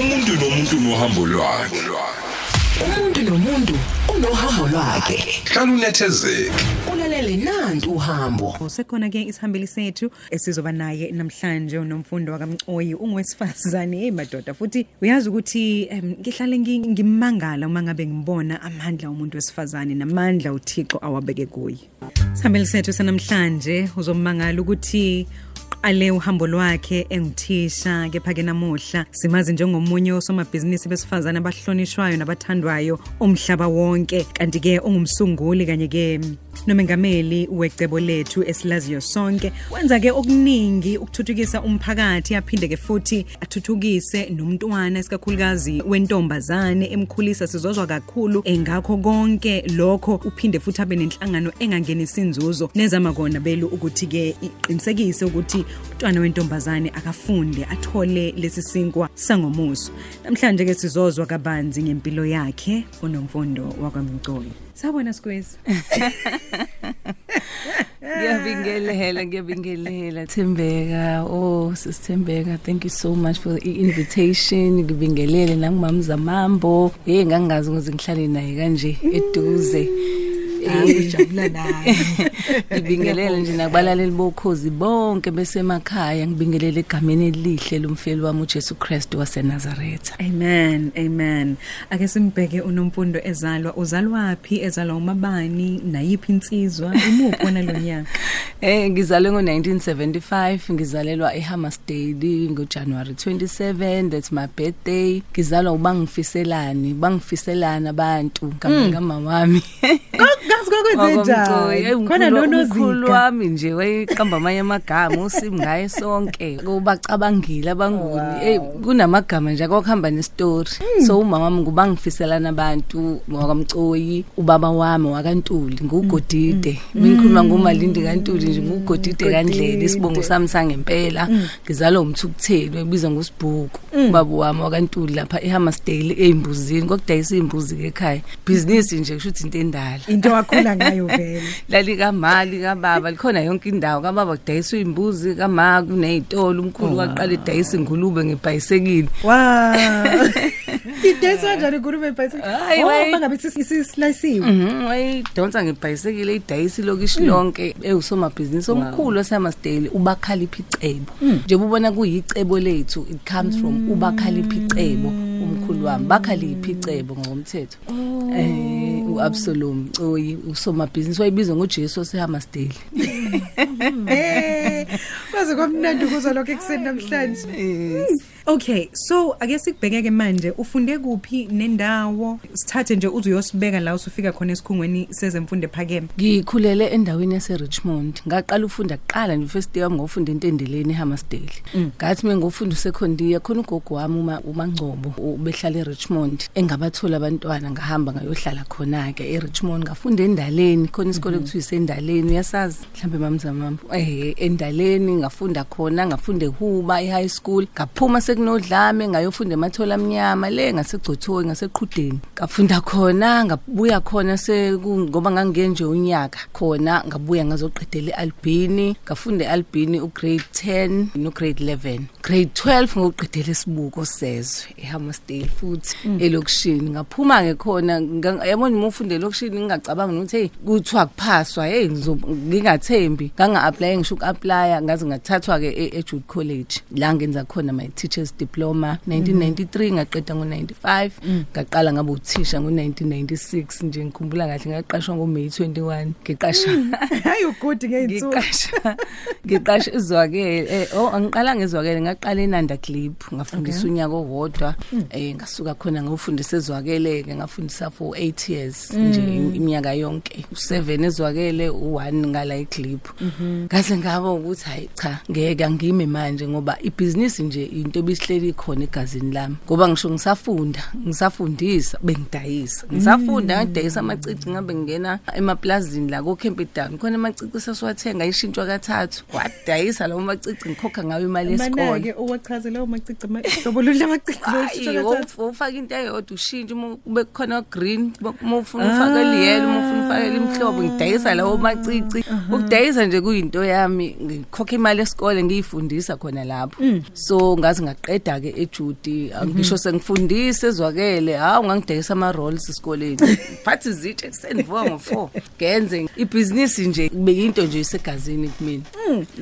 umuntu nomuntu nohambo lwakhe. Umuntu nomuntu unohambo lwakhe. Hlala unethezeke. Ulalele nantu uhambo. Sekhona ke isihambeli sethu esizoba naye namhlanje unomfundo wakamcoyi ungowesifazane hey madoda. Futhi uyazi ukuthi em, ngihlale ngi- ngimangala uma ngabe ngibona amandla omuntu wesifazane namandla uThixo awabeke kuye. Isihambeli sethu sanamhlanje uzomangala ukuthi qale uhambo lwakhe enguthisha kepha ke namuhla simazi njengomunye osomabhizinisi besifazane abahlonishwayo nabathandwayo umhlaba wonke. Kanti ke ungumsunguli kanye ke nomengameli wecebo lethu esilaziyo sonke. Wenza ke okuningi ukuthuthukisa umphakathi aphinde ke futhi athuthukise nomntwana esikakhulukazi wentombazane emkhulisa sizozwa kakhulu. Engakho konke lokho uphinde futhi abe nenhlangano engangenisa inzuzo nezama kona belu ukuthi ke iqinisekise ukuthi umntwana wentombazane akafunde athole lesi sinkwa sangomuso. Namhlanje ke sizozwa kabanzi ngempilo yakhe unomfundo wakwamgcoyi sawubona squeeze ngiyabingelela ngiyabingelela thembeka. Oh sisithembeka thank you so much for the invitation. Ngibingelele nangumama zamambo hey ngangazi ukuthi ngihlale naye kanje eduze. ngijabula naye ngibingelele nje nakubalaleli bokhozi bonke besemakhaya. Ngibingelele egameni elihle lomfeli wami uJesu Kristu waseNazaretha. Amen amen. Ake simbheke unomfundo ezalwa. Uzalwapi ezalwa umabani nayiphi insizwa? Imuphi wona lo nyaka? Eh ngizalwe ngo1975 ngizalelwa eHammersdale ngoJanuary 27 that's my birthday. Ngizalwa ubangifiselani. Bangifiselana abantu kama kama wami. Ngazi kokwenzenjani khona nonozika wami nje wayeqamba amanye amagama usim ngaye sonke. Ubacabangile abanguni. Hey kunamagama nje akuhamba nestory so umama wami ngubangifiselana abantu wakamcoyi ubaba wami wakantuli ngugodide. Bengikhuluma ngomalindi kantuli nje ngugodide kandlela isibongo sami sangempela. Ngizalwa umthukutheli ebizwa ngosibhuku ubaba wami wakantuli lapha eHammersdale eimbuzini kokudayisa imbuzi ekhaya business nje kusho ukuthi into endala. Into wakhula ngayo vele. Lalikamali kababa likhona yonke indawo kababa kudayiswa imbuzi kama kunezitolo umkhulu waqala edayisa ingulube ngebhayisekile. Wow. Idesi kanjani inkulumo ebhayisikile Hayi, oh bangabe sislicewe Mhm wayidonsa ngebhayisekile idayisi lokishi lonke ewusomabhizinisi omkhulu waseMasdale ubakhalipha icebo. Nje ubona kuyicebo lethu it comes from ubakhalipha icebo umkhulu wami. Bakhalipha icebo ngokomthetho eh. uAbsalom Coyi usomabhizinisi wayebizwa ngoJesu waseHammersdale Eh, kwaze kwamnandi ukuzwa lokho ekuseni namhlanje. Okay so ake sikubhekeke manje ufunde kuphi nendawo? Sithathe nje uze uyosibeka la usufika khona esikhungweni sezemfundo ephakeme. Ngikhulele endaweni yase Richmond. Ngaqala ufunda kuqala nje first year ngofunda entendeleni eHammersdale. Ngathi mengofunda secondary khona ugogo wami uma uMangcobo ubehlala eRichmond engabathola abantwana ngahamba ngayohlala khona ke eRichmond. Ngafunda endaleni khona isikole kuthiwa isendaleni. Uyasazi? Mhlambe mamzamama eh endaleni ngafunda khona ngafunda eHuba eHigh school. Ngaphuma sekunodlame ngayofunda emathola amnyama le ngasegcothoyi ngaseqhudeni. Ngafunda khona ngabuya khona se ngoba ngangiye nje unyaka khona ngabuya ngazoqedela eAlbini ngafunda eAlbini ugrade 10 no grade 11 grade 12 ngoqedela esibuko sezwe eHammersdale futhi elokishini. Ngaphuma ke khona nga- yabona uma ufunda elokishini ngingacabanga ukuthi hey kuthiwa kuphaswa hey ngizo- ngingathembi. Nganga apply ngisho uku-apply ngaze ngathathwa ke e- eJude College. La ngenza khona my teachers diploma 1993 ngaqeda ngo95 ngaqala ngabe uthisha ngo1996 nje ngikhumbula kahle ngaqashwa ngoMay 21 ngiqasha. Hayi ugudi ngeyinsuku ngiqasha. Ngiqasha izwakele eh oh angiqala ngezwakele ngaqala eNanda Clip ngafundisa unyaka owodwa eh ngasuka khona ngofundisa ezwakele ke ngafundisa for 8 years nje iminyaka yonke. U7 ezwakele u1 ngala eClip. Ngase ngaba ukuthi hayi cha ngeke angime manje ngoba ibhizinisi nje into ebisihleli khona egazini lami ngoba ngisho ngisafunda ngisafundisa bengidayisa. Ngisafunda ngidayisa amacici ngabe ngena emaplazini la ko Campbelltown khona amacici sasiwathenga ishintshwa kathathu. Wadayisa lawo macici ngikhokha ngayo imali yesikole. Manake uwachaze lawo macici hlobo lolu lamacici hayi ufaka into eyodwa ushintshe uma kube khona green uma ufuna ufake liyelo uma ufuna ufake imhlobo ngidayisa lawo macici. Ukudayisa nje kuyinto yami ngikhokha imali esikole ngiyifundisa khona lapho. So ngazi ngaqala ngiqeda ke eJudi ngisho sengifundise ezwakele hawu ngangidekisa ama rolls esikoleni. Phathi izitshe kusendivuka ngo4 genze ibhizinisi nje bekuyinto nje isegazini kumina.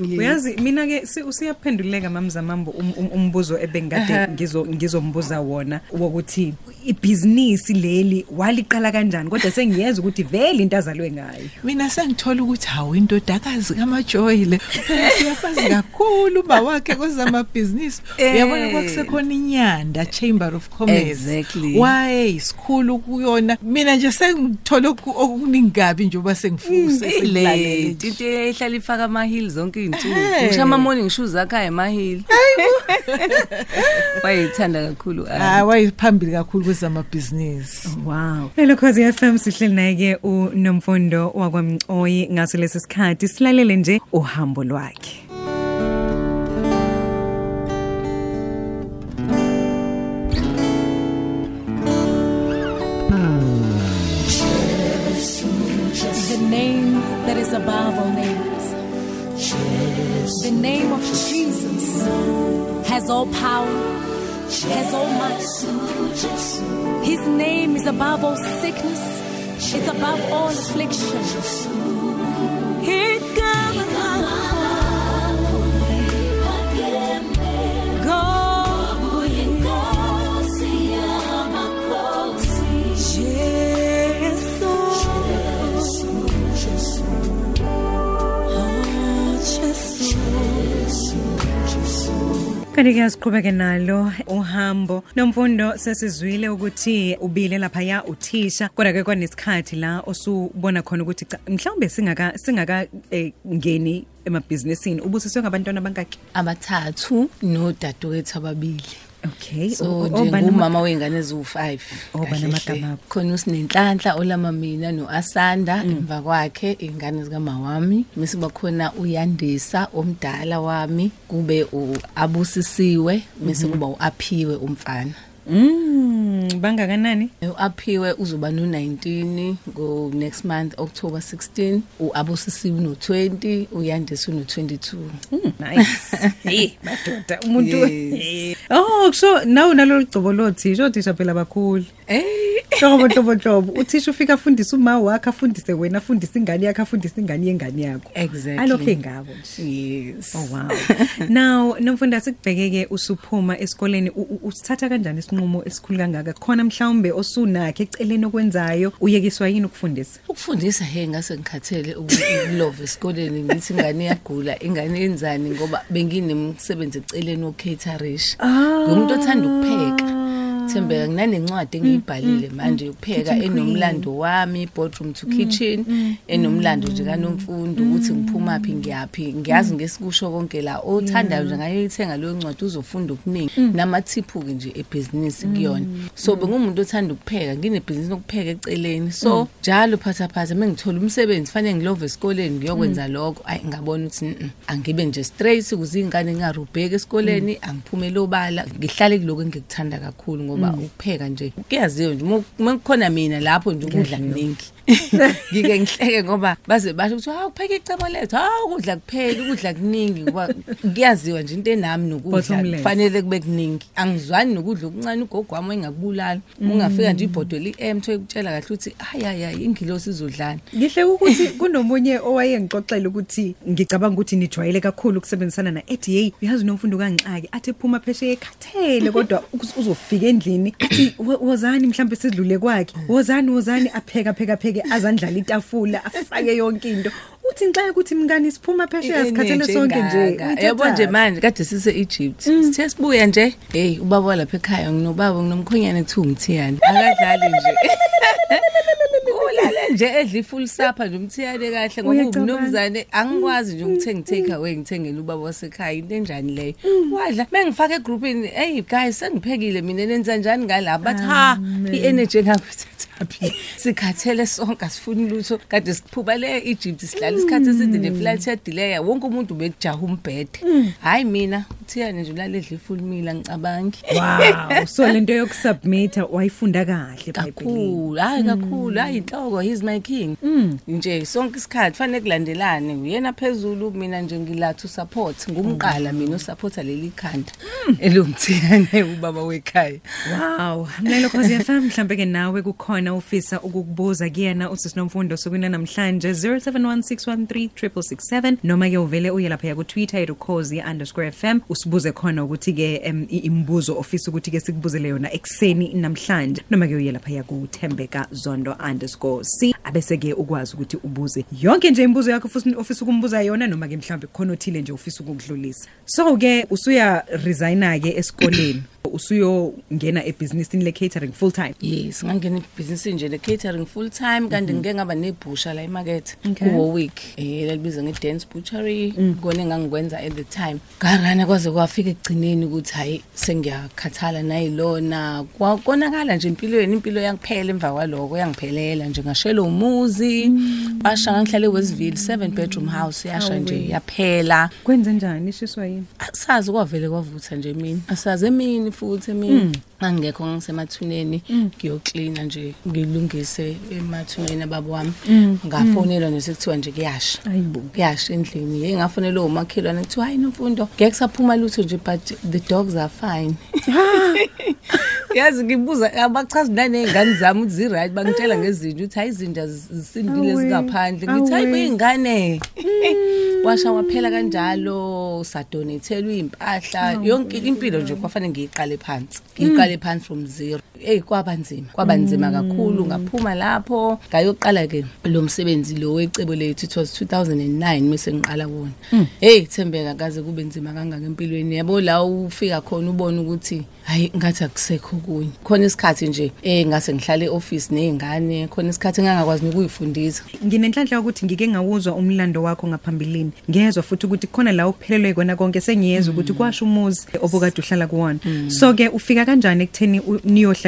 Yes. uyazi mina ke si- usiyaphenduleka mamzamambo um- um- umbuzo ebengikade ngizo ngizombuza wona wokuthi ibhizinisi leli waliqala kanjani kodwa sengiyeza ukuthi vele into azalwe ngayo. Mina sengithola ukuthi hawu indodakazi kamajoy le phela siyafazi kakhulu uba wakhe kwezamabhizinisi Eh. uyabona kwakusekhona inyanda chamber of commerce. Exactly. wayeyisikhulu kuyona. Mina nje sengithole oku- okuningi kabi njengoba sengifuse ile into ehlala ifaka ama heels zonke izinsuku Hey. ngisho ama morning shoes akha ema heel wayithanda kakhulu ah. hayi wayephambili kakhulu kwezamabhizinisi Wow. Hello Khosi FM sihleli naye ke uNomfundo wakwamcoyi ngaso lesi sikhathi silalele nje uhambo lwakhe. The name that is above all names. The name of Jesus has all power, has all might. His name is above all sickness, it's above all affliction. He Kanti ke siqhubeke nalo uhambo. Nomfundo sesizwile ukuthi ubile lapha ya uthisha kodwa ke kwanesikhathi la osubona khona ukuthi cha mhlawumbe singaka singaka eh, ngeni emabhizinisini ubusiswe ngabantwana bangaki abathathu nodadewethu ababili. Okay so o- o- nje obani ama- ngumama weingane eziwu5 Oh, banamagama abo. khona usinenhlanhla olama mina noAsanda emva kwakhe ingane zika mawami bese bakhona uyandisa omdala wami kube uabusisiwe bese kuba uaphiwe umfana. Mm bangakanani? Uaphiwe uzoba no19 go next month October 16 uabusisiwe no20 uyandisa no22 nice. Hey madoda umuntu. Yes. oh kusho nawu nalolu gcobo lothisha othisha phela bakhulu. Eh. Hlobo hlobo hlobo. Uthisha ufika afundise uma wakhe afundise wena afundise ingane yakhe afundise ingane yengane yakho. Exactly. alokho engabo nje. Yes. Oh wow. Now nomfunda sikubhekeke usuphuma esikoleni u- u- usithatha kanjani isinqumo esikhulu kangaka? Khona mhlawumbe osunakhe eceleni okwenzayo uyekiswa yini ukufundisa? ukufundisa he ngase ngikhathele ukulova esikoleni ngithi ingane iyagula ingane yenzani ngoba benginemsebenzi eceleni wocaterish ngumuntu othanda ukupheka Thembeka nginencwadi engiyibhalile manje ukupheka enomlando wami boardroom to kitchen enomlando nje kanomfundo ukuthi ngiphuma phi ngiyapi ngiyazi ngesikusho konke la. Othandayo nje ngayithenga leyo ncwadi uzofunda okuningi namathiphu ke nje ebusiness kuyona. So bengumuntu othanda ukupheka nginebhizinisi lokupheka eceleni. So njalo phatha phatha mengithola umsebenzi fanele ngilove esikoleni ngiyokwenza lokho. Ayi ngabona ukuthi "Mm, mm, angibe nje straight ukuze ingane ngarubheki esikoleni angiphumele obala ngihlale kuloko engikuthanda kakhulu ngoba ukupheka nje. Kuyaziwa nje uma kukhona mina lapho nje ukudla kuningi. ngike ngihleke ngoba baze basho ukuthi hawu kupheka icebo lethu. Hawu ukudla kuphela ukudla kuningi. Ngoba kuyaziwa nje into enami nokudla Bottomless. kufanele kube kuningi. Angizwani nokudla okuncane ugogo wami engakubulala. Ungafika nje ibhodwe li-M thoye kutshela kahle ukuthi hayi hayi hayi ingilosi izodlana Ngihle ukuthi kunomunye owayengixoxela ukuthi ngicabanga ukuthi nijwayele kakhulu ukusebenzisana na ethi hey uyazi nomfundo kaNxaki athi ephuma pheshe ekhathele kodwa uz- uzofika endlini athi "Wo- wozani mhlawumbe sidlule kwakhe? Wozani wozani apheka pheka pheke azandlala itafula afake yonke into. Uthi nxa ukuthi mngani siphuma pheshe sikhathele sonke nje yabo nje manje kade sise Egypt. Sithe sibuya nje hey ubaba lapha ekhaya nginobaba nginomkhonyane kuthiwa ngithiyani akadlali nje. Ulale nje edla ifull supper nje umthiyane kahle ngoba Uyacabanga. umnumzane angikwazi nje ukuthenga take away ngithengele ubaba wasekhaya into enjani leyo? Wadla mengifaka egroupini hey guys sengiphekile mina nenza njani ngalapha bathi ha i-energy engakuthathaphi sikhathele sonke asifuni lutho. Kade siphuba le Egypt sihlala isikhathi eside ne flight yadelay wonke umuntu bejaha umbhede. Hayi mina kuthiyane nje ulaledla ifull meal angicabangi. Wow. So lento yokusubmita wayifunda kahle eBhayibhelini kakhulu hayi kakhulu hayi inhloko he's my king. Nje sonke isikhathi fanele kulandelane. Uyena phezulu mina nje ngilatha usupport ngumqala mina usupporta leli khanda. Elungithiyane ubaba wekhaya. Wow, mlelo Khosi FM mhlambe ke nawe kukhona ufisa ukukubuza kuyena usisi nomfundo sokuna namhlanje 0716133667 noma ke uvele uye lapha ku Twitter @khosi_fm usibuze khona ukuthi ke em, i- imibuzo ofisa ukuthi ke sikubuzele yona ekseni namhlanje. Noma ke uye lapha ku Thembeka Zondo_c abese ke ukwazi ukuthi ubuze. Yonke nje imibuzo yakho futhi ofisa ukumbuza yona noma ke mhlambe khona othile nje ofisa ukudlulisa so ke usuya resigna ke esikoleni. Usuyongena ebhizinisini le-catering full time? Yes ngangena ibhizinisi nje le catering full time kanti ngike ngaba nebhusha la emarket Okay. ku-warwick um lalibiza nge-dance butchery kona engangikwenza at the time. Ngarana kwaze kwafika ekugcineni ukuthi hhayi sengiyakhathala nayilona kwakonakala nje empilweni impilo yangiphela emva kwaloko yangiphelela nje ngashela umuzi. Washa ngangihlala ewestville seven bedroom house yasha nje yaphela. Kwenze njani ishiswa yini? Asazi kwavele kwavutha nje mina asazi emini futhi emini ngangekho ngisemathuneni ngiyoklina nje ngilungise emathuneni ababo wami. Ngafonelwa nje sekuthiwa nje kuyasha. Ayibo. kuyasha endlini. Yeyi ngafonelwa umakhelwane kuthiwa hayi nomfundo ngeke kusaphuma lutho nje but the dogs are fine. Yazi ngibuza abachazi naney'ngane zami ukuthi zi-right bangitshela ngezinto ukuthi hayi izinja zisindile Awe, zingaphandle. Ngithi hayi awe. bey'ngane washa waphela kanjalo sadonethelwa iy'mpahla. Yonke impilo nje kwafanele ngiyiqale phansi. Ngiyiqale phansi from zero. Eyi kwaba nzima kwaba nzima kakhulu ngaphuma lapho. Ngayoqala-ke lo msebenzi lo wecebo lethu it was 2009 mese ngiqala wona heyi thembeka kaze kube nzima kangaka empilweni. Yabo la ufika khona ubone ukuthi hayi ngathi akusekho kunye khona isikhathi nje um ngase ngihlale e-office ney'ngane. Khona isikhathi engangakwazi nokuyifundisa nginenhlanhla yokuthi ngike ngawuzwa umlando wakho ngaphambilini. Ngezwa futhi ukuthi khona la uphelelwe kona konke sengiyezwa ukuthi kwasho umuzi obukade uhlala kuwona. So ke ufika kanjani ekutheni u-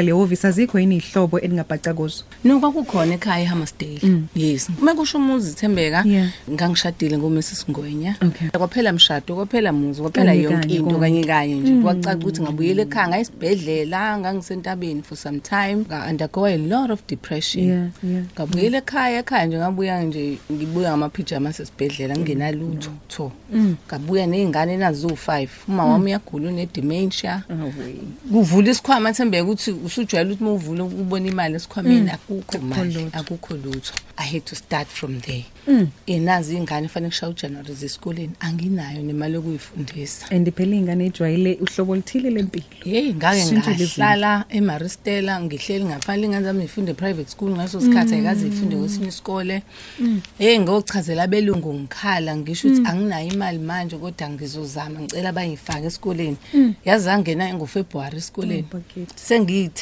niyohlala ehhovisi azikho yini iy'hlobo elingabhaca kuzo? No kwakukhona ekhaya ehammersdale yes. Uma kusho umuzi thembeka Yeah. ngangishadile ngomrs ngwenya Okay. kwaphela mshado kwaphela muzi kwaphela yonke into kanye kanye nje. Kwacaca ukuthi ngabuyela ekhaya ngayisibhedlela ngangisentabeni for some time. Nga-undergo a lot of depression. Ngabuyela ekhaya ekhaya nje ngabuya nje ngibuya ngamaphijama asesibhedlela ngingenalutho tho. Ngabuya ney'ngane naziwu-five uma wami uyagula une-dementia kuvula isikhwama thembeka ukuthi usujwayele ukuthi uma uvula ubona imali esikhwameni akukho mali lutho. akukho lutho. I had to start from there. Enazi iy'ngane fanele kushaya ujanuwari zesikoleni anginayo nemali yokuyifundisa. And phela iy'ngane ey'jwayele uhlobo oluthile lempilo. Yeyi ngake Shintshile ngahlala emaristela ngihleli ngaphandle ingane zami zifunde private school. Ngaso sikhathi ayikaze ifunde kwesinye isikole. Yeyi ngochazela abelungu ngikhala ngisho ukuthi anginayo imali manje kodwa ngizozama ngicela bayifake esikoleni. Yazi angena ngofebruwari esikoleni. Bakithi.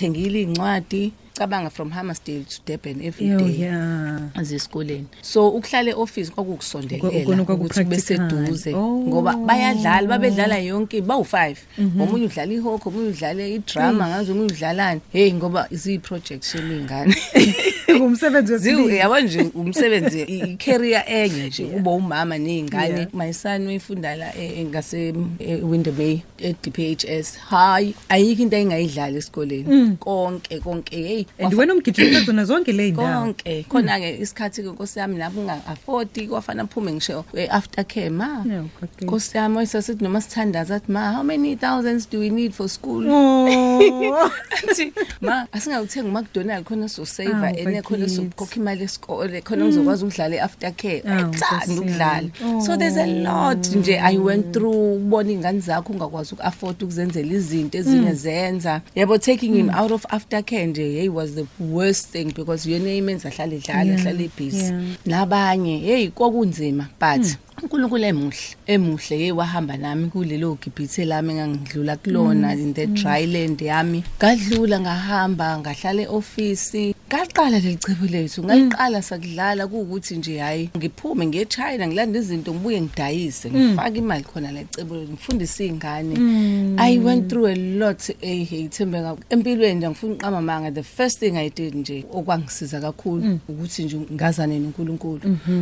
Sengiyithengile iy'ncwadi cabanga from hammersdale to durban every Yo, day yeah. zesikoleni so ukuhlala e-office Khona kwakukusondelela kwaku- ukuthi kube practical. seduze Oh. ngoba bayadlala babedlala yonke bawu-five. Omunye udlala ihokho omunye udlale idrama ngaze omunye udlalani. Heyi ngoba ziyi-project shemiy'ngane ngumsebenzi wesibili. Yabo nje umsebenzi i- i-career enye nje kuba umama ney'ngane. My son uyifunda la e- e- ngase e-windermay e-dphs hayi ayikho into ayingayidlali esikoleni. Konke konke. Heyi and wena umgijimi zona zonke le y'ndawo? Konke. Khona-ke isikhathi-ke nkosi yami lapho unga-afodi kwafana phume ngisho e-after care ma. Yeah, okay. nkosi yami wayesasithi noma sithandaza athi ma how many thousands do we need for school? Oh. athi ma asingawuthengi umacdonald khona sizoseva Awu, ene khona bakithi. sizokhokha imali yesikole khona ngizokwazi ukudlala i-after care. Awu, ayithandi Nkosi ukudlala yami. so there's a lot nje i went through ubona iy'ngane zakho ungakwazi uku-afford ukuzenzela izinto ezinye zenza. Yabo taking him out of after care nje hey was the worst thing because yena imenza ahlale edlala Yeah, ahlale ebusy yeah. nabanye hey kwakunzima but uNkulunkulu emuhle emuhle hey wahamba nami kulelo gibhithe lami engangidlula kulona in the dry land yami. Ngadlula ngahamba ngahlala eoffice ngaqala lelicebo lethu ngaliqala sakudlala kuukuthi nje hayi ngiphume ngiye eChina ngilanda izinto ngibuye ngidayise ngifake imali khona lecebo ngifundise izingane i went through a lot eh hey thembeka empilweni nje ngifuna uqama manga the first thing i did nje okwangisiza kakhulu ukuthi nje ngazane noNkulunkulu.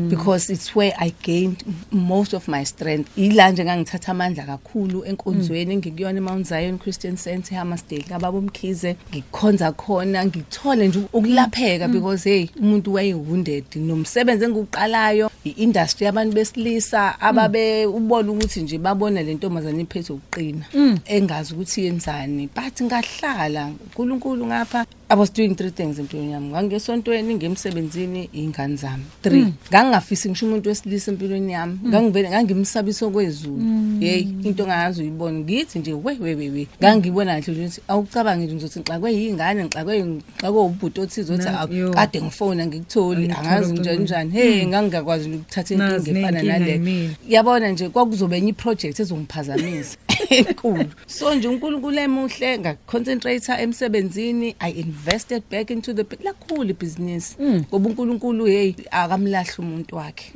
Because it's where i gained most of my strength. Ila nje ngangithatha amandla kakhulu enkonzweni ngikuyona eMount Zion Christian Center eHammersdale kababa umkhize ngikhonza khona ngithole nje ukulapheka because hey umuntu wayewounded. Nomsebenzi engiqalayo iindustry yabantu besilisa ababe ubona ukuthi nje babona le ntombazane iphethe ukuqina engazi ukuthi yenzani. But ngahlala uNkulunkulu ngapha I was doing three things empilweni yami. Ngangesontweni ngemsebenzini ingane zami. Three. Ngangafisi ngisho umuntu wesilisa empilweni yami. Ngangivele ngangimsabiso kwezulu hey into ngayazi uyibona. Ngithi nje we we we we. Ngangibona kahle ukuthi awucabangi nje ngizothi ngixakwe yingane ngixakwe ngixakwe ubhuti othize othi Na- yo. kade ngifona ngikutholi. Angikutholi angazi ucingo. njani njani. Hey ngangingakwazi ukuthatha Nazi inkinga efana nenkinga nale. yimina. yabona nje kwakuzobe enye iproject ezongiphazamisa. Enkulu. So nje uNkulunkulu emuhle ngaconcentrate emsebenzini i invested back into the lakhulu ibhizinisi. Ngoba uNkulunkulu hey akamlahla umuntu wakhe.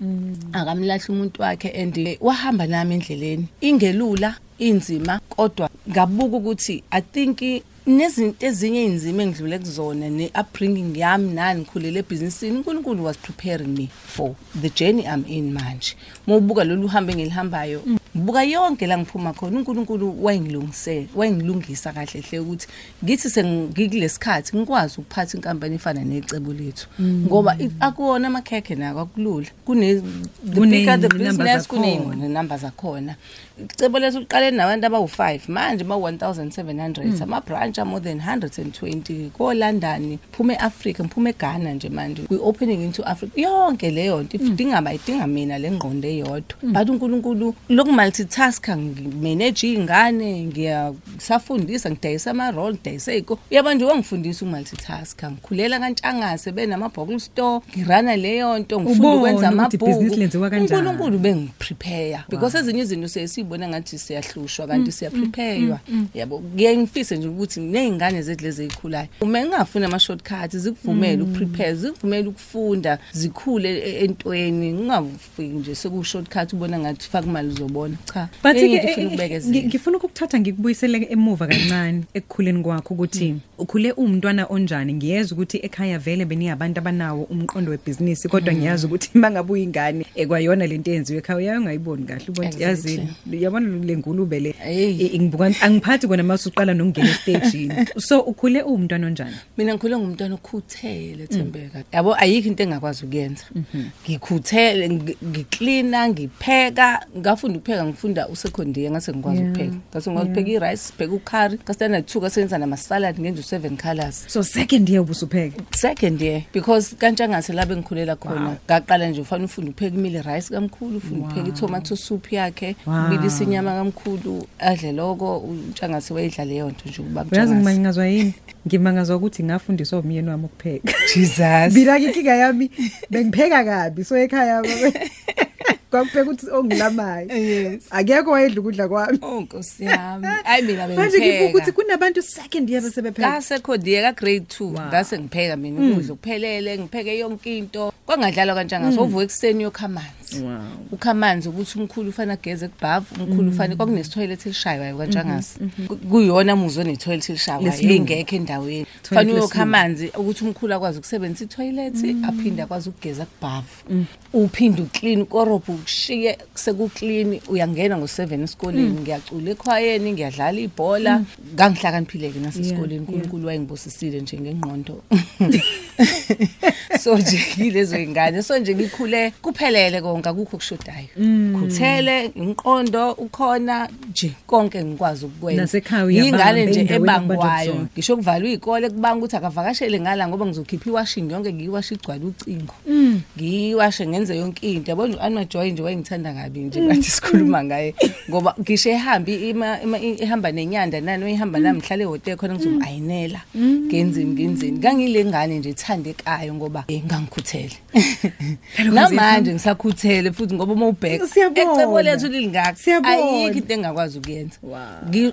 Akamlahla umuntu wakhe and eh, wahamba nami endleleni. Ingelula inzima kodwa ngabuka ukuthi i think nezinto ezinye inzima engidlule kuzona ne-upbringing yami nani ngikhulele ebhizinisini unkulunkulu was preparing me for the journey i'm in manje. Uma ubuka lolu hambo engilihambayo ngibuka yonke la ngiphuma khona unkulunkulu wayengilungise wayengilungisa kahle hle ukuthi ngithi sengikule sikhathi ngikwazi ukuphatha inkampani efana necebo lethu. Ngoba i- akuwona amakhekhe nako akulula. Kune the bigger the Kuney'namba zakhona. icebo lethu liqale nabantu abawu-5 manje ba-1700 ama-branch more than 120 ko-london phume e-afrika ngiphume eghana nje manje we-opening into africa yonke leyo nto idinga bayidinga mina le ngqondo eyodwa. But unkulunkulu lokumultitaska ngimeneje iy'ngane ngiyasafundisa ngidayisa ama-role ngidayisa ey'ko uyaba nje wangifundisa ukumultitaska. Ngikhulela kantshangase benama-bogle store ngirana leyo nto ngifunda Ubone ukwenza ukuthi ibhizinisi lenziwa amabhuku kanjani. unkulunkulu bengiprepare because ezinye izinto siyesiyibona ngathi siyahlushwa kanti siyapreparewa. yabo kuye ngifise nje ukuthi ney'ngane zethu lezi ey'khulayo uma ngingafuni ama-shortcut zikuvumele ukuprepare zikuvumele ukufunda zikhule e- entweni ngingafiki nje sekuwu-shortcut ubona ngathi faka imali uzobona cha but Enye ke into ifuna eh, ukubekezela. ngi- ngifuna ukukuthatha ngikubuyisele emuva kancane ekukhuleni kwakho ukuthi ukhule umntwana onjani ngiyeza ukuthi ekhaya vele beniyabantu abanawo umqondo webhizinisi kodwa ngiyazi ukuthi mangabe uyingane ekwayona lento eyenziwe ekhaya uyaye ungayiboni kahle ubona Exactly. yazi yabona le ngulube le Hey. i- ngibuka angiphathi kona mase uqala nokungena estagini so ukhule uwumntwana onjani? Mina ngikhule ngumntwana okhuthele thembeka. Yabo ayikho into engakwazi ukuyenza. Ngikhuthele ngi- ngiklina ngipheka. Ngafunda ukupheka ngifunda usecondaire ngase ngikwazi ukupheka. Ngase ngikwazi ukupheka i-rice sibheka ukhari. Ngastandard two kasenza nama-salad ngenza u-seven colours so second year ubusupheka second year because kantshangase la bengikhulela khona. Ngaqala nje ufane ufunde ukupheka imile rice kamkhulu ufunde ukupheka itomato soup yakhe ubilisa inyama kamkhulu adle loko. Utshangase wayedla leyo nto nje ukuba uyazi mtshangase ngimangazwa yini? Ngimangazwa ukuthi ngafundiswa umyeni wami ukupheka. Jesus. Mina ke inkinga yami bengipheka kabi so ekhaya kwakupheka ukuthi ongilamayo. Yes. akekho wayedla ukudla kwami. Oh Nkosi yami. Hayi mina manje ngibuka ukuthi bengipheka. kunabantu second year besebepheka. Ngasekhodiye ka grade 2 ngase ngipheka mina ukudla kuphelele ngipheke yonke into. Kwangadlalwa kanjanga so uvuka ekseni yokha amanzi. Wow. Ukha amanzi ukuthi umkhulu ufana ageze kubhavu umkhulu ufana kwakunesitoilet elishaywayo kanjangase. Kuyona muzo netoilet elishaywayo Lesilungu. engekho endaweni. Toilet Fanele uyokha lesilungu. amanzi ukuthi umkhulu akwazi ukusebenzisa itoilet aphinde akwazi ukugeza kubhavu. Uphinde uclean ukorobho ukushiye sekuclean uyangena ngo7 esikoleni ngiyacula ekhwayeni ngiyadlala ibhola ngangihlakaniphile-ke nasesikoleni Yeah, unkulunkulu wayengibusisile nje ngengqondo so nje yilezo y'ngane so nje ngikhule kuphelele konke akukho kushodayo khuthele umqondo ukhona nje konke ngikwazi ukukwenza. Nasekhaya uyabamba yingane nje endaweni okubanjwa ebangwayo. kuzona. ngisho kuvalwa iy'kole kubanga ukuthi akavakashele ngala ngoba ngizokhipha iwashing yonke ngiyiwashe igcwale ucingo. Ngiyiwashe ngenze yonke into. Yabona u-anmajoy nje wayengithanda kabi nje bathi sikhuluma ngaye. Ngoba ngisho ehambi ima- ima- ehamba nenyanda nani oyihamba nami ngihlale ehhotela khona ngizomu-ayinela ngenzeni ngenzeni. Ngangile ngane nje ethandekayo ngoba eh, ngangikhuthele. Namanje ngisakhuthele futhi ngoba uma ubheka ecebo lethu lilingaka. Ayikho into engingakwazi ukuyenza.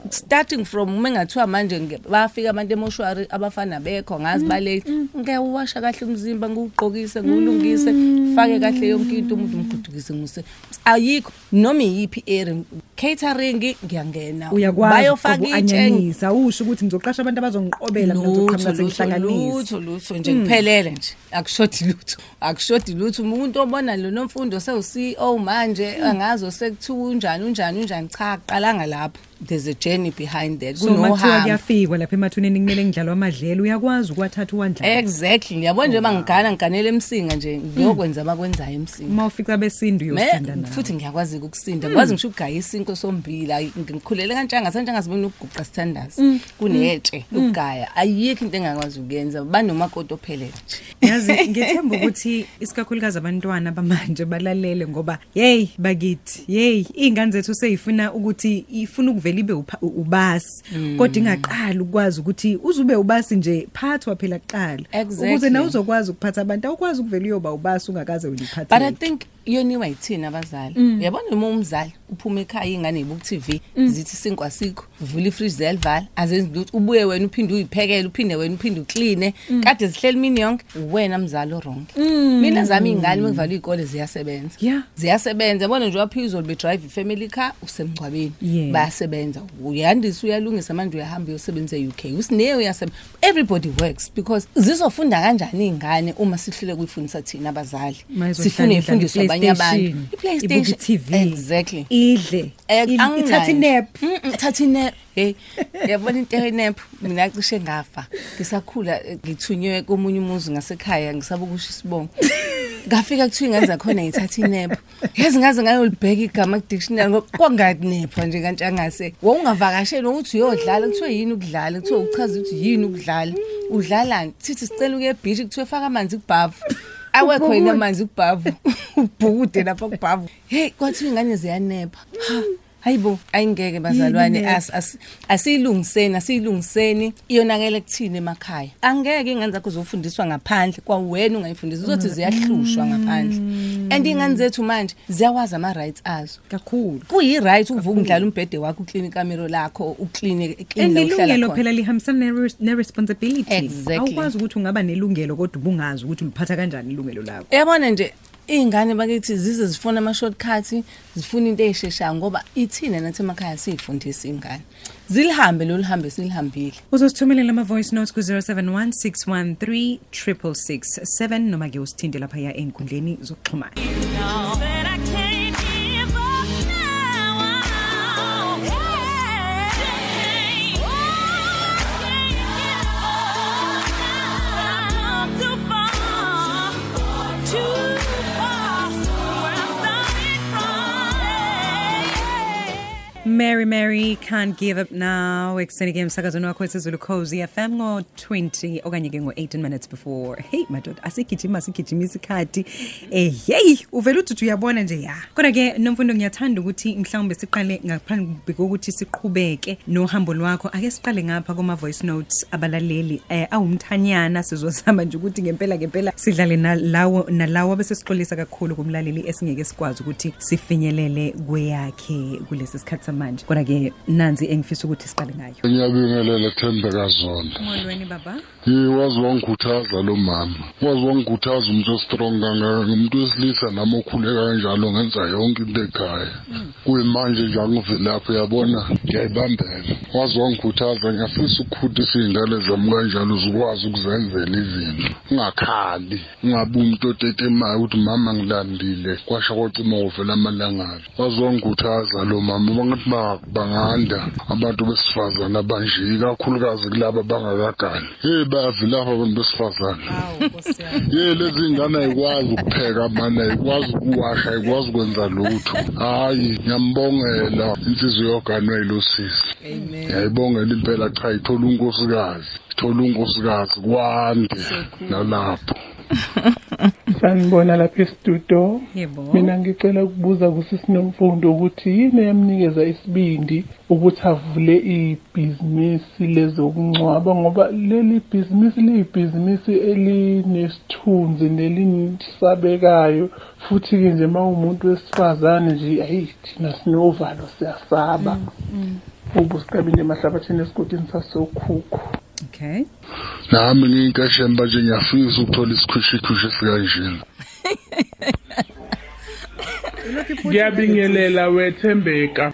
Starting from uma engathiwa manje bafika abantu emoshwari abafana bekho ngazi balate ngiyawuwasha kahle umzimba ngiwugqokise ngiwulungise fake kahle yonke into umuntu umgudukise ngise ayikho noma iyiphi area catering ngiyangena. Bayofaka itshe ukuanyanyisa usho ukuthi ngizoqasha abantu abazongiqobela mina ngizoqhamuka sengihlanganisa lutho lutho nje kuphelele nje. Akushodi lutho akushodi lutho. Umuntu obona lo nomfundo sewu-CEO manje angazo sekuthiwa unjani unjani unjani cha aqalanga lapho there's a journey behind that. So mathiwa kunohambo kuyafikwa lapha emathuneni kumele ngidlalwa amadlelo. Uyakwazi ukuwathatha uwandlala exactly. Ngiyabona nje bangigana ngiganele emsinga nje. Ngiyokwenza abakwenzayo emsinga. Uma ufica besindu Me- uyosinda nawe. futhi ngiyakwazi ukusinda ngikwazi ngisho ukugaya isinko sombila ngikhulele kantshanga santshanga sibona ukuguqa sithandazi. Kunetshe ukugaya. Ayikho into engakwazi ukuyenza. Banomakoti ophelele nje. Yazi ngithemba ukuthi isikakhulukazi abantwana bamanje balalele ngoba hey bakithi. Hey iy'ngane zethu seyifuna ukuthi ifuna ukuvela ibe upha- u- ubasi. Kodwa ingaqali ukwazi ukuthi uzube ubasi nje phathwa phela kuqala. Exactly. ukuze nawe uzokwazi ukuphatha abantu awukwazi ukuvela uyoba ubasi ungakaze but i uliphathe think yoniwa yithina abazali. Uyabona uma umzali uphuma ekhaya ingane ibuku TV zithi sinkwa sikho uvula ifridge ziyalivala azenzi lutho ubuye wena uphinde uyiphekele uphinde wena uphinde ukline kade zihleli imini yonke wena mzali wrong mina zami iy'ngane uma kuvalwa iy'kole ziyasebenza. Yeah. ziyasebenza yabona nje waphezulu bedrive i-family car usemngcwabeni. Yeah. bayasebenza. Uyandisa uyalungisa manje uyahamba uyosebenza e-UK usine uyasebenza everybody works because zizofunda kanjani iy'ngane uma sihlule kuyifundisa thina abazali? Ma izohlala sifune idlala ifundiswe abanye abantu. i-PlayStation, ibuke i-TV exactly. idle Eh, idle, anginayo. ithathe inap. Mm, mm, thatha inap. Hey yabona into enap mina cishe ngafa. Ngisakhula eh, ngithunywe komunye umuzi ngasekhaya ngisaba ukusho isibongo. Ngafika kuthiwa ingane zakhona ngithatha inap. Yazi ngaze ngayolibheka igama ku-dictionary ngoba kwanganepha nje kantshangase wawungavakasheli wokuthi uyodlala kuthiwa yini ukudlala? Kuthiwa uchaza ukuthi yini ukudlala. Udlalani sithi sicela ukuye ebhishi kuthiwa faka amanzi kubhavu. Awekho yini amanzi kubhavu ubhukude lapha kubhavu heyi kwathiwa ingane ziyanepha. Ha hayibo ayingeke bazalwane Yini? as- as- asiyilungiseni asiyilungiseni iyonakele kuthini emakhaya? Angeke iy'ngane zakho zofundiswa ngaphandle kwawena ungayifundisa uzothi ziyahlushwa ngaphandle. And iy'ngane zethu manje ziyawazi ama-rights azo. Kakhulu. Kuyi-right ukuvuka udlala umbhede wakho ukline ikamero lakho ukline and la uhlala ilungelo khona. phela lihambisana ne- ne-responsibility. Exactly. awukwazi ukuthi ungaba nelungelo kodwa ubungazi ukuthi uliphatha kanjani ilungelo lakho. Uyabona nje iy'ngane bakithi zize zifuna ama-shortcut zifuna into ey'sheshayo ngoba ithina nathi emakhaya siy'fundisa iy'ngane zilihambe lolu hambe silihambile. Uzosithumelela ama-voice notes ku-071 613 667 noma-ke usithinte laphaya ey'nkundleni zokuxhumana. Mary mary can't give up now. Ekuseni ke emsakazweni wakho esezulu cozy fm ngo-20 okanye-ke ngo-18 minutes before. Hey madoda asigijima sigijima isikhathi. Eh yeyi uvele uthi uthi uyabona nje ya. Kodwa-ke nomfundo ngiyathanda ukuthi mhlawumbe siqale ngaphambi kokuthi siqhubeke nohambo lwakho. Ake siqale ngapha kuma-voice notes abalaleli eh awumthanyana sizozama nje ukuthi ngempela ngempela sidlale nalawo nalawo abesesixolisa kakhulu kumlaleli esingeke sikwazi ukuthi sifinyelele kweyakhe kulesi sikhathi samanje kodwa-ke nanzi engifisa ukuthi siqale ngayo. Ngiyabingelela thembeka zona molweni baba? Yi wazi wangikhuthaza lo mama. Wazi wangikhuthaza umuntu ostrong kangaka ngumuntu wesilisa nami okhuleka kanjalo ngenza yonke into ekhaya. Kuyimanje nje angivelapho yabona ngiyayibambela. Wazi wangikhuthaza ngiyafisa ukukhutisa iy'ngane zami kanjalo zikwazi ukuzenzela izinto. Ungakhali ungabi umuntu otetemayo ukuthi mama ngilandile. Kwasha kwacima uvela amalangabi wazi wangikhuthaza lo mama. Bangathi ba- banganda abantu besifazane abanje ikakhulukazi kulaba bangakagani. Hey bayavilapha abantu besifazane. Ye lezi ngane ayikwazi ukupheka mani ayikwazi ukuwasha ayikwazi ukwenza lutho. Hayi ngiyambongela insizwe yoganwe yilosisi ngiyayibongela impela cha ithola unkosikazi ithola unkosikazi kwande nalapho. sanibona lapha esitudio yebo. Mina ngicela ukubuza kusisinomfundo ukuthi yini eyamnikeza isibindi ukuthi avule ibhizinisi lezokungcwaba ngoba leli bhizinisi liyibhizinisi elinesithunzi nelinisabekayo. Futhi-ke nje uma umuntu wesifazane nje ayi thina sinovalo siyasaba. Ubu sigabile emahlabathini esigodini sasokhukhu. Okay. Nami ngiyinkashemba nje ngiyafisa ukuthola isikhwishikhwishi esikanjena ngiyabingelela wethembeka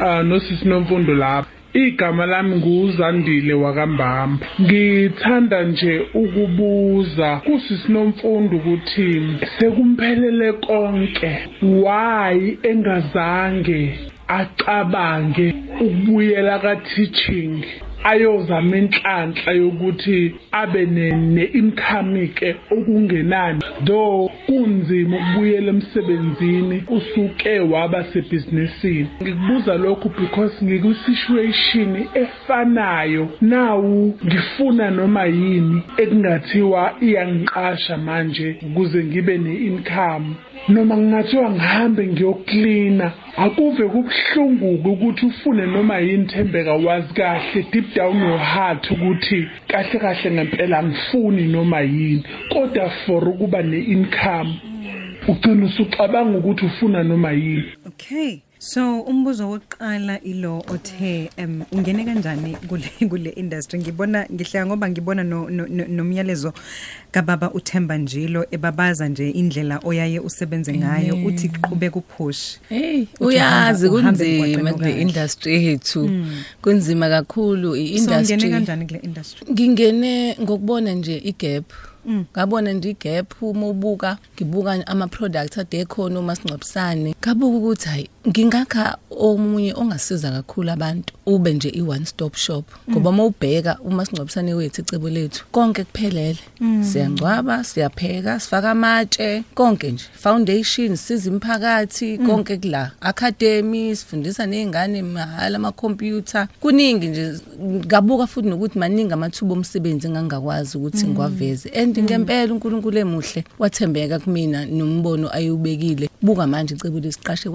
ah nosisi nomfundo lapha. Igama lami nguzandile wakambamba. Ngithanda nje ukubuza kusisi nomfundo ukuthi sekumphelele konke why engazange acabange ukubuyela ka teaching ayozama inhlanhla yokuthi abe ne-income ke okungenani. Though kunzima ukubuyela emsebenzini usuke waba sebhizinisini. Ngikubuza lokhu because ngikwi-situation efanayo. Nawu ngifuna noma yini ekungathiwa iyangiqasha manje ukuze ngibe ne-income noma ngingathiwa ngihambe ngiyoklina akuve kubuhlungu-ke ukuthi ufune noma yini thembeka wazi kahle deep down your heart ukuthi kahle kahle ngempela angifuni noma yini kodwa for ukuba ne-income ugcina usucabanga ukuthi ufuna noma yini Okay. So umbuzo wokuqala ilo othe em ungene kanjani kule kule industry ngibona ngihleka ngoba ngibona no, no, no, nomyalezo kababa uThemba Njilo ebabaza nje indlela oyaye usebenze ngayo uthi qhubeka upush Hey, Uthi uyazi uhamba- uhambe kunzima emgwaqweni kule okahle. industry yethu. Kunzima kakhulu so ungene i-industry. kanjani kule industry Ngingene ngokubona nje igap. Ngabona nje igap uma ubuka ngibuka ama products ade khona uma singcwabisane. Kabuka ukuthi hayi ngingakha omunye ongasiza kakhulu abantu ube nje i one stop shop ngoba uma ubheka uma singcwabisane wethu icebo lethu konke kuphelele. Siyangcwaba, siyapheka, sifaka amatshe, konke nje. Foundation siza imphakathi, konke kula. Academy sifundisa nezingane mahala ama computer. Kuningi nje ngabuka futhi nokuthi maningi amathuba omsebenzi engangakwazi ukuthi ngiwaveze. And ngempela uNkulunkulu emuhle wathembeka kumina nombono ayubekile. Buka manje icebo lesiqashe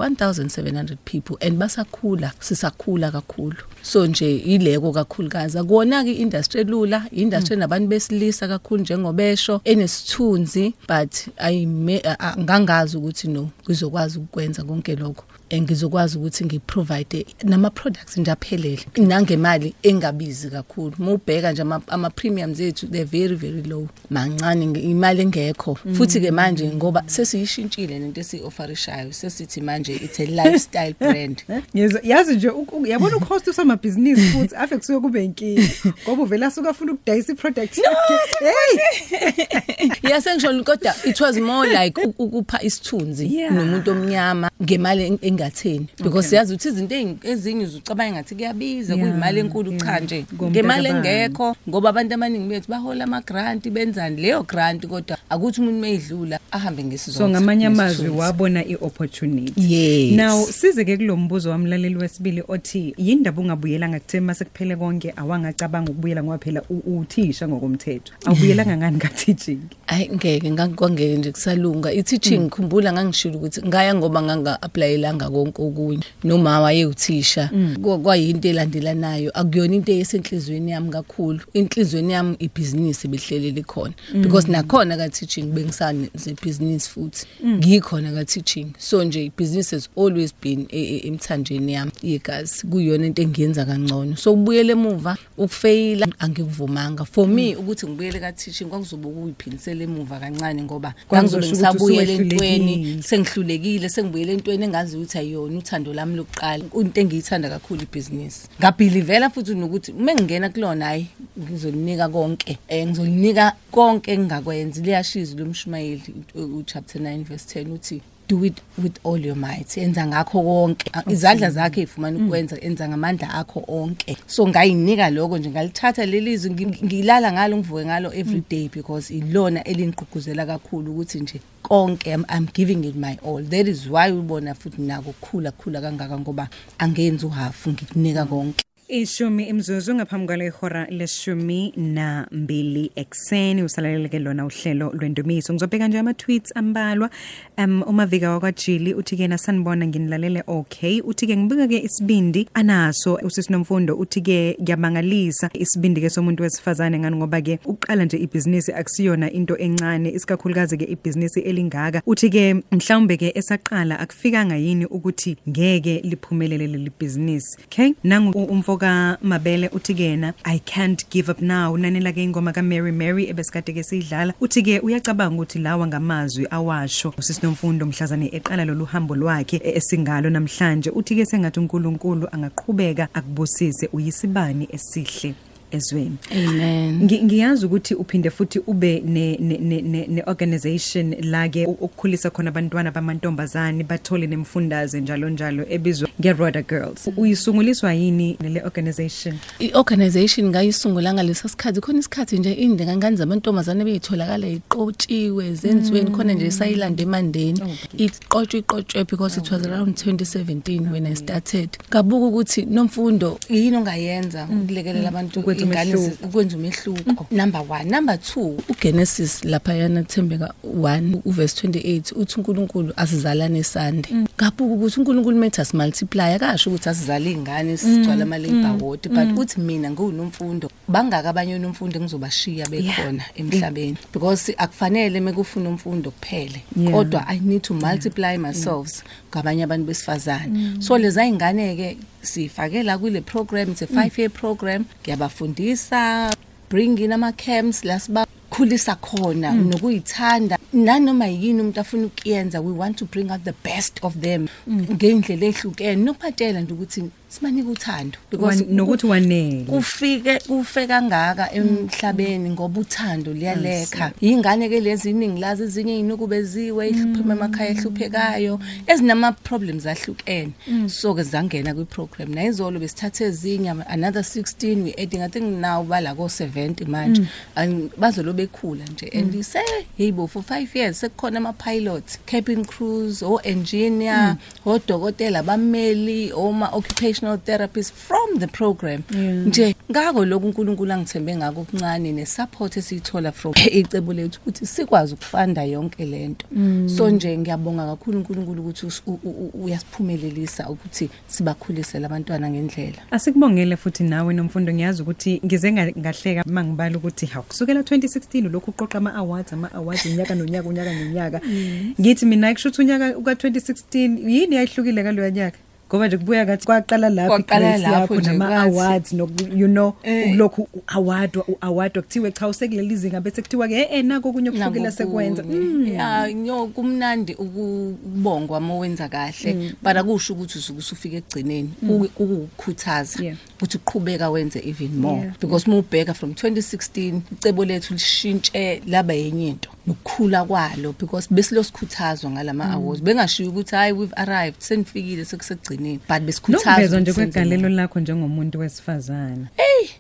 1700 people and basakhula, sisakhula kakhulu. So nje ileko kakhulukazi. Akuona ke industry elula, industry nabantu besilisa kakhulu njengobesho enesithunzi but ayime a- a- ngangazi ukuthi no ngizokwazi ukwenza konke lokho. Engizokwazi ukuthi ngiprovide nama products nje aphelele. Nangemali engabizi kakhulu. Mubheka nje ama, ama premiums ethu they very very low. Mancane nge- imali engekho. Futhi ke manje ngoba sesiyishintshile lento esiofferishayo sesithi manje it's a lifestyle brand. Yezo yazi nje uk- uk- yabona ukhost usamabhizinisi futhi afe kusuke kube inkingi ngoba uvela asuka afuna ukudayisa iproduct yakhe. hey! yasengisho kodwa it was more like u- ukupha isithunzi Yeah. nomuntu omnyama ngemali en- engatheni because siyazi ukuthi izinto ezing- ezinye uzucabanga ngathi kuyabiza Yeah, kuyimali enkulu cha yeah. nje. Komntu ngemali akabani. engekho ngoba abantu abaningi bethu bahola ama grant benzani leyo grant kodwa akuthi umuntu mayidlula ahambe ngesizotha so ngamanye amazwi nesithunzi. wabona i-opportunity. Yes. now size ke kulombuzo wamlaleli wesibili othi yindaba ungabuyela ngakuthema sekuphele konke? Awangacabanga ukubuyela ngoba phela u- uthisha ngokomthetho. Awubuyelanga ngani ka-teaching? Hayi ngeke ngakwangeke nje kusalunga. I-teaching ngikhumbula ngangishilo ukuthi ngaya ngoba nganga-aplayelanga konke okunye. Noma wayewuthisha Kwa- kwayinto elandelanayo. Akuyona into esenhlizweni yami kakhulu. Inhlizweni yami ibhizinisi behlelele khona. Because nakhona ka-teaching bengisanebhizinisi futhi. Ngikhona ka-teaching. So nje ibhizinisi has always been e- e- emthanjeni yami yegazi. Kuyiyona into engiyenza kangcono. So ukubuyela emuva ukufeyila angikuvumanga. For me ukuthi ngibuyele ka-teaching kwakuzobe kuyiphindisela emuva kancane ngoba ngangizobe Kwakuzosho ukuthi ngisabuyela entweni usuwehlulekile. sengihlulekile sengibuyele entweni engazi ukuthi ayona uthando lami lokuqala into engiyithanda kakhulu ibhizinisi ngabhilivela futhi nokuthi uma ngingena kulona hayi ngizolinika konke um ngizolinika konke engingakwenzi liyashizi lomshumayeli u- uchapter 9 verse 10 uthi do it with all your might. Enza ngakho konke. A- izandla zakhe ifumana ukwenza enza ngamandla akho onke. So ngayinika lokho nje ngalithatha lelizwi ngi- ngilala ngalo ngivuke ngalo every day because ilona elingigqugquzela kakhulu ukuthi nje konke I'm, I'm giving it my all. That is why ubona futhi nako kukhula kukhula kangaka ngoba angenzi uhafu ngikunika konke. Ishumi imzuzu ngaphambi kwale ihora leshumi na mbili ekuseni usalaleleke lona uhlelo lwendumiso. Ngizobheka nje ama-tweets ambalwa. Um umavika wakwajili uthi-ke nasanibona nginilalele okay. Uthi-ke ngibuka-ke isibindi anaso usisinomfundo uthi-ke ngiyamangalisa isibindi-ke somuntu wesifazane ngani ngoba-ke ukuqala nje ibhizinisi akusiyona into encane isikakhulukazi-ke ibhizinisi elingaka. Uthi-ke mhlawumbe-ke esaqala akufikanga yini ukuthi ngeke liphumelele leli bhizinisi. Okay? Nangu u- umfo umfo kaMabele uthi kena I can't give up now. Nanela ke ingoma kaMary Mary ebesikade ke sidlala uthi ke uyacabanga ukuthi lawa ngamazwi awasho. Sisinomfundo mhlazane eqala lolu hambo lwakhe e- esingalo namhlanje. Uthi ke sengathi uNkulunkulu angaqhubeka akubusise uyisibani esihle. Ezweni. Amen. Ngi- ngiyazi ukuthi uphinde futhi ube ne ne ne, ne, ne organization la ke u- ukukhulisa khona abantwana bamantombazane bathole nemfundaze njalo njalo ebizwa ngeRoda Girls. Uyisunguliswa yini le organization? I-organization ngayisungula ngalesa sikhathi. Khona isikhathi nje indingangane zamantombazane beyitholakala iqotshiwe zenziweni khona nje sayilanda emandeni. Iqotshwe iqotshwe because it was around 2017 when I started. Kabuka ukuthi nomfundo yini ongayenza ukulekelela abantu Ukwenza ingane zi- umehluko. ukwenza umehluko. Number 1 number 2 uGenesis lapha yana Thembeka 1 uverse 28 uthi uNkulunkulu asizalane sande. Kabuka ukuthi uNkulunkulu methi asimultiply akasho ukuthi asizale izingane sigcwala ama labor ward but uthi mina ngiwunomfundo bangaka abanye nomfundo engizobashiya bekhona emhlabeni. Because akufanele mekufuna umfundo kuphele Yeah. kodwa i need to multiply myself ngabanye abantu besifazane. So leza ingane ke sifakela kule program it's a 5 year program. Ngiyabafundisa bring in ama camps lasibakhulisa khona nokuyithanda. Nanoma yini umuntu afuna ukuyenza we want to bring out the best of them ngendlela ehlukene. Nokuphatela nje ukuthi sibanike uthando Wan- nokuthi wanele. kufike kufe kangaka emhlabeni ngoba uthando liyalekha. Ingane ke lezi iningi lazi ezinye inukubeziwe ihluphe emakhaya ehluphekayo ezinama problems ahlukene. So ke zangena kwi program nayizolo besithathe ezinye another 16 we adding i think now bala ko 70 manje and bazolo bekhula nje and say yebo for 5 years sekukhona ama pilots cabin crews o engineer odokotela bameli oma occupational therapists from the program. Nje ngako lokhu uNkulunkulu angithembe ngako okuncane nesupport esiyithola from icebo lethu ukuthi sikwazi ukufanda yonke lento. So nje ngiyabonga kakhulu uNkulunkulu ukuthi us- u- u- u- uyasiphumelelisa ukuthi sibakhulise labantwana ngendlela. Asikubongele futhi nawe nomfundo. Ngiyazi ukuthi ngize nga- ngahleka mangibala ukuthi ha kusukela 2016 lokhu uqoqa ama awards ama awards unyaka nonyaka unyaka nonyaka. Ngithi mina kushuthi unyaka ka 2016 yini yayihlukile kaloya nyaka? Ngoba nje kubuya kathi kwaqala lapho Kwaqala igrace lapho yakho nje, nama kwathi- awards no you know Eh. lokhu award award kuthiwe cha usekuleli zinga bese kuthiwa ke eh nako kunye okuhlukile sekwenza Mm. ya nyo kumnandi ukubongwa uma wenza kahle but akusho ukuthi usuke usufika ekugcineni Ku- kukukhuthaza Yeah. ukuthi uqhubeka wenze even more Yeah. because uma ubheka from 2016 icebo lethu lishintshe laba yenye into nokukhula kwalo because besilokukhuthazwa ngalama awards bengashiyo ukuthi hayi we've arrived senifikile sekusekugcineni but besikhuthazwa Nokuvezwa nje ukuthi senze kwegalelo more. lakho njengomuntu wesifazana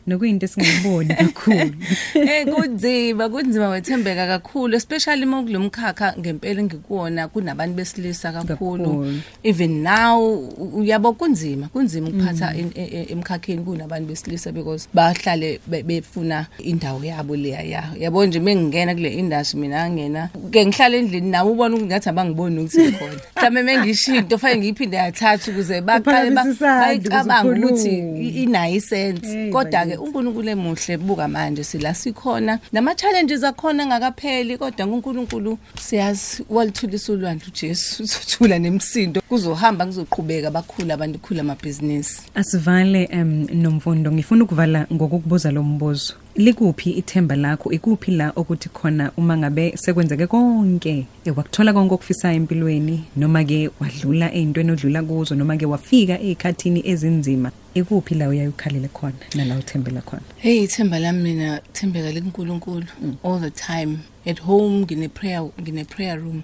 nokuyinto esingayiboni kakhulu. Eh kunzima kunzima wethembeka kakhulu especially uma kulomkhakha ngempela engikuwona kunabantu besilisa kakhulu. Kakhulu. even now u- uyabo kunzima kunzima ukuphatha en- e- e- emkhakheni kunabantu besilisa because bahlale be- befuna indawo yabo leya ya. Yabo nje mengingena kule industry mina ngena ke ngihlala endlini nawe ubona ukuthi ngathi abangiboni ukuthi khona mhlawumbe mengishinto fanele ngiyiphinde yathatha ukuze baqale ba- Uphakamise isandla ukuze bayicabanga ukuthi ukhulume. i- inayo isense Hey, kodwa ke bakithi. uNkulunkulu emuhle buka manje sila sikhona nama challenges akhona ngakapheli kodwa uNkulunkulu siyazi walithulisa ulwandle uJesu uzothula nemsindo kuzohamba kuzoqhubeka bakhula abantu khula amabhizinisi Asivale em nomfundo ngifuna ukuvala ngokukubuza lo mbuzo. Likuphi ithemba lakho? Ikuphi la ukuthi khona uma ngabe sekwenzeke konke? Ekwakuthola konke okufisayo empilweni noma ke wadlula ezintweni odlula kuzo noma ke wafika ezikhathini ezinzima. Ikuphi la uyayukhalele khona nala uthembela khona? hey ithemba lami mina thembeka lekuNkulunkulu all the time at home ngine prayer ngine prayer room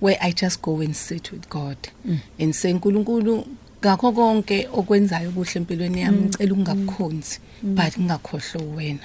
where i just go and sit with god and say nkulunkulu ngakho konke okwenzayo kuhle empilweni yami ngicela ungakukhonzi but ngingakhohlwa wena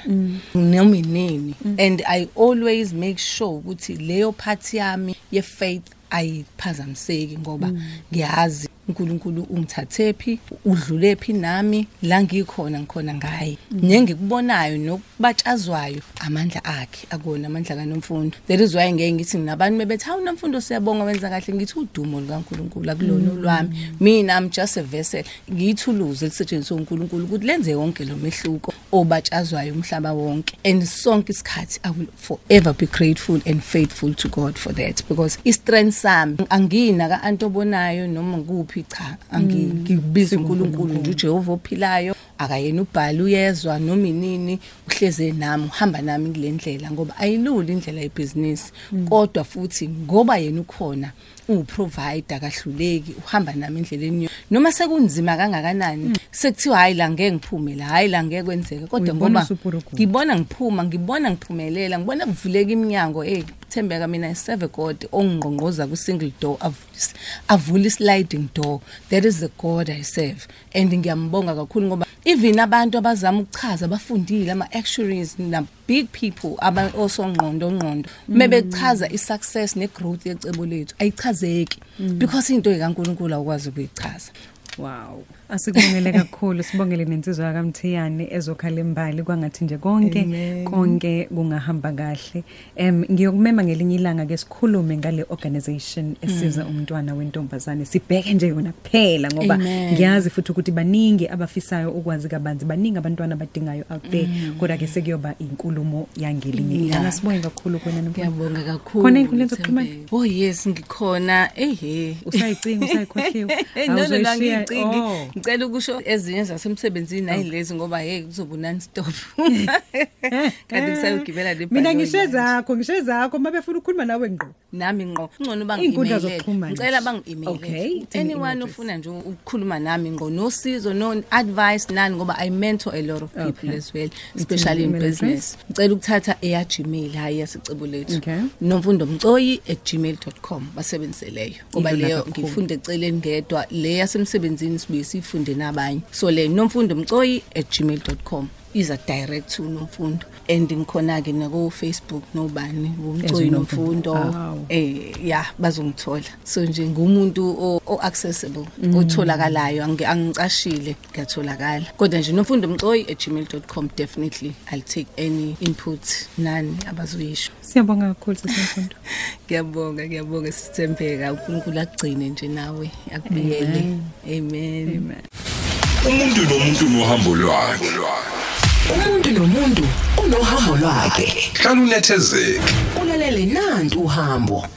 noma inini. And i always make sure ukuthi leyo part yami ye faith ayiphazamiseki ngoba ngiyazi uNkulunkulu ungithathephi udlulephi nami? La ngikhona ngikhona ngaye. Nengikubonayo nokubatshazwayo amandla akhe akona amandla kaNomfundo. That is why ngeke ngithi nabantu bebethi hawu Nomfundo siyabonga wenza kahle. Ngithi udumo likaNkulunkulu akulona olwami mina i'm just a vessel. Ngiyithuluze elisetshenziswa uNkulunkulu ukuthi lenze wonke lo mehluko obatshazwayo umhlaba wonke. And sonke isikhathi i will forever be grateful and faithful to God for that. Because i-strength sami angina ka-antobonayo noma kuphi cha angikubiza uNkulunkulu. nje uJehova ophilayo. Akayena ubhali uyezwa noma inini uhleze nami uhamba nami kule ndlela ngoba ayilula indlela yebhizinisi. Kodwa futhi ngoba yena ukhona uwuprovider kahluleki uhamba nami endleleni yo- noma sekunzima kangakanani sekuthiwa hayi la ngeke ngiphume la hayi la ngeke kwenzeke kodwa Uyibona ngoba usupurugudu. ngibona ngiphuma ngibona ngiphumelela ngibona kuvuleka iminyango hey thembeka mina iseve god ongqongqoza ku single door avulisa avula sliding door. That is the god i serve. And ngiyambonga kakhulu ngoba even abantu abazama ukuchaza bafundile ama actuaries na big people aba osongqondo ngqondo mebechaza i-success ne-growth yecebo lethu ayichazeki. Because into ekaNkuluNkulu awukwazi ukuyichaza. Wow. Asikubongele kakhulu sibongele nensizwa yakamthiyane ezokhala imbali kwangathi nje konke konke kungahamba kahle. Em ngiyokumema ngelinye ilanga ke sikhulume ngale organization esiza umntwana wentombazane. Sibheke nje yona kuphela ngoba Amen. ngiyazi futhi ukuthi baningi abafisayo ukwazi kabanzi baningi abantwana abadingayo out there kodwa ke sekuyoba inkulumo yangelinye Yeah. ilanga. Sibonge kakhulu kuwena nomfana. ngiyabonga kakhulu Khona inkulumo zokuxhumana? Thembeka. oh yes ngikhona ehe Usayicinga usayikhohliwe. no no Awuzoyishiya- ngiyicingi Oh. ngicela ukusho ezinye zasemsebenzini ayilezi ngoba hey kuzoba non stop kanti kusayogibela ne Mina ngishe zakho, ngishe zakho mabefuna ukukhuluma nawe ngqo. nami ngqo ngcono Iy'nkundla bangi-emailele zokuxhumana. ngicela bangi-emailele Okay, futhi. any anyone email ofuna nje ukukhuluma nami ngqo nosizo no advice nani ngoba i mentor a lot of people Okay. as well especially in email business ngicela ukuthatha eya Gmail hayi yasicebo lethu Okay. nomfundo mcoyi@gmail.com basebenzise leyo ngoba Ilula leyo kakhulu. ngifunde eceleni ngedwa le yasemsebenzini sibuye sifunde nabanye. So le nomfundo mcoyi@gmail.com iza direct to nomfundo and ngikhona ke nako Facebook nobani umcoyi Ezinomfundo. nomfundo Wow. eh ya bazongithola. So nje ngumuntu o- o accessible Mm. otholakalayo. Angi- angicashile ngiyatholakala. Kodwa nje nomfundo mcoyi@gmail.com definitely i'll take any input nani abazoyisho. Siyabonga kakhulu sesimfundo. ngiyabonga ngiyabonga. Sithembeka. uNkulunkulu akugcine nje nawe akubiyele amen. Umuntu nomuntu nohambo lwakhe. Umuntu nomuntu unohambo lwakhe. hlala unethezeke Ulalele nantu uhambo.